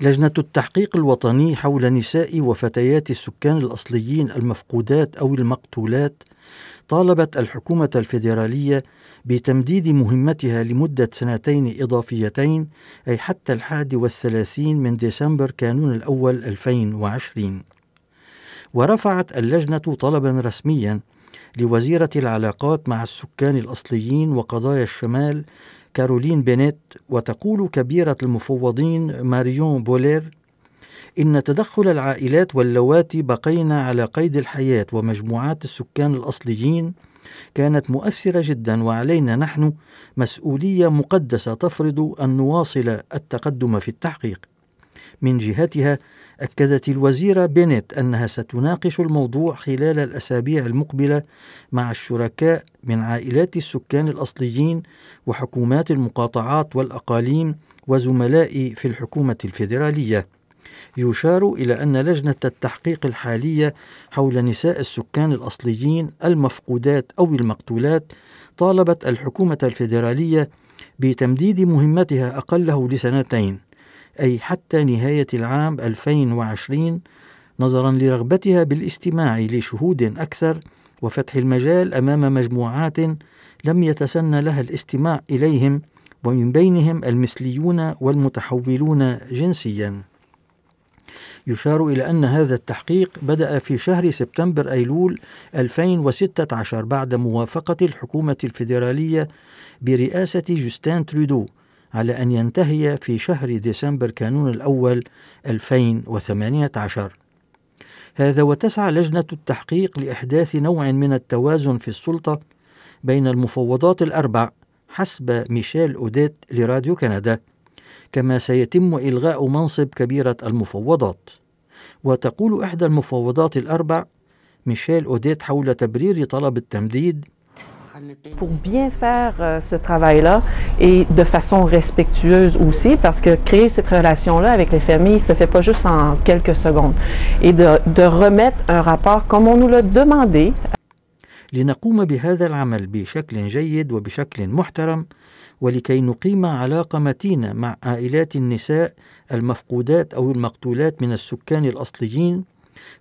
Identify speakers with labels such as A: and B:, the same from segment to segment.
A: لجنة التحقيق الوطني حول نساء وفتيات السكان الأصليين المفقودات أو المقتولات طالبت الحكومة الفيدرالية بتمديد مهمتها لمدة سنتين إضافيتين أي حتى الحادي والثلاثين من ديسمبر كانون الأول 2020 ورفعت اللجنة طلبا رسميا لوزيرة العلاقات مع السكان الأصليين وقضايا الشمال كارولين بينيت وتقول كبيرة المفوضين ماريون بولير إن تدخل العائلات واللواتي بقين على قيد الحياة ومجموعات السكان الأصليين كانت مؤثرة جدا وعلينا نحن مسؤولية مقدسة تفرض أن نواصل التقدم في التحقيق. من جهتها أكدت الوزيرة بينيت أنها ستناقش الموضوع خلال الأسابيع المقبلة مع الشركاء من عائلات السكان الأصليين وحكومات المقاطعات والأقاليم وزملائي في الحكومة الفيدرالية. يشار إلى أن لجنة التحقيق الحالية حول نساء السكان الأصليين المفقودات أو المقتولات طالبت الحكومة الفيدرالية بتمديد مهمتها أقله لسنتين أي حتى نهاية العام 2020 نظرا لرغبتها بالاستماع لشهود أكثر وفتح المجال أمام مجموعات لم يتسنى لها الاستماع إليهم ومن بينهم المثليون والمتحولون جنسيا. يشار إلى أن هذا التحقيق بدأ في شهر سبتمبر أيلول 2016 بعد موافقة الحكومة الفيدرالية برئاسة جوستان ترودو. على أن ينتهي في شهر ديسمبر كانون الأول 2018 هذا وتسعى لجنة التحقيق لإحداث نوع من التوازن في السلطة بين المفوضات الأربع حسب ميشيل أوديت لراديو كندا كما سيتم إلغاء منصب كبيرة المفوضات. وتقول إحدى المفوضات الأربع ميشيل أوديت حول تبرير طلب التمديد
B: pour bien faire euh, ce travail-là et de façon respectueuse aussi, parce que créer cette relation-là avec les familles se fait pas juste en quelques secondes. Et de, de remettre un rapport comme on nous l'a demandé.
A: لنقوم بهذا العمل بشكل جيد وبشكل محترم ولكي نقيم علاقة متينة مع عائلات النساء المفقودات أو المقتولات من السكان الأصليين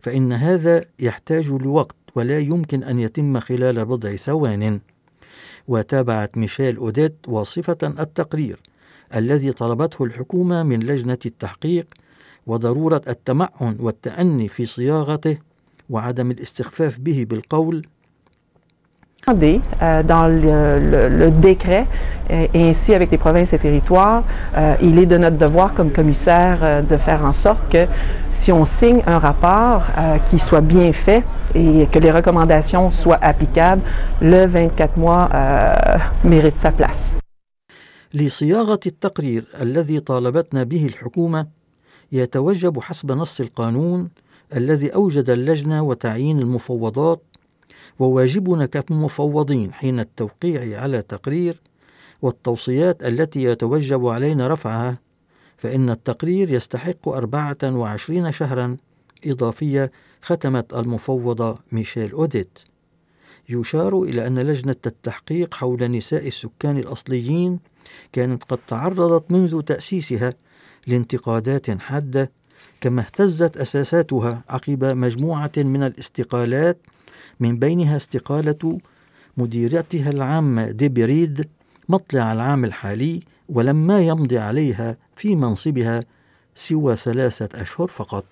A: فإن هذا يحتاج لوقت ولا يمكن أن يتم خلال بضع ثوان. وتابعت ميشيل أوديت واصفة التقرير الذي طلبته الحكومة من لجنة التحقيق وضرورة التمعن والتأني في صياغته وعدم الاستخفاف به بالقول
B: dans le, le, le décret euh, et ainsi avec les provinces et territoires, euh, il est de notre devoir comme commissaire euh, de faire en sorte que si on signe un rapport euh, qui soit bien fait et que les recommandations soient applicables, le 24 mois euh, mérite sa place.
A: لصياغة التقرير الذي طالبتنا به الحكومة يتوجب حسب نص القانون الذي أوجد اللجنة وتعيين المفوضات وواجبنا كمفوضين حين التوقيع على تقرير والتوصيات التي يتوجب علينا رفعها فإن التقرير يستحق أربعة وعشرين شهرا إضافية ختمت المفوضة ميشيل أوديت. يشار إلى أن لجنة التحقيق حول نساء السكان الأصليين كانت قد تعرضت منذ تأسيسها لانتقادات حادة كما اهتزت أساساتها عقب مجموعة من الاستقالات من بينها استقالة مديرتها العامة ديبريد مطلع العام الحالي ولما يمضي عليها في منصبها سوى ثلاثة أشهر فقط.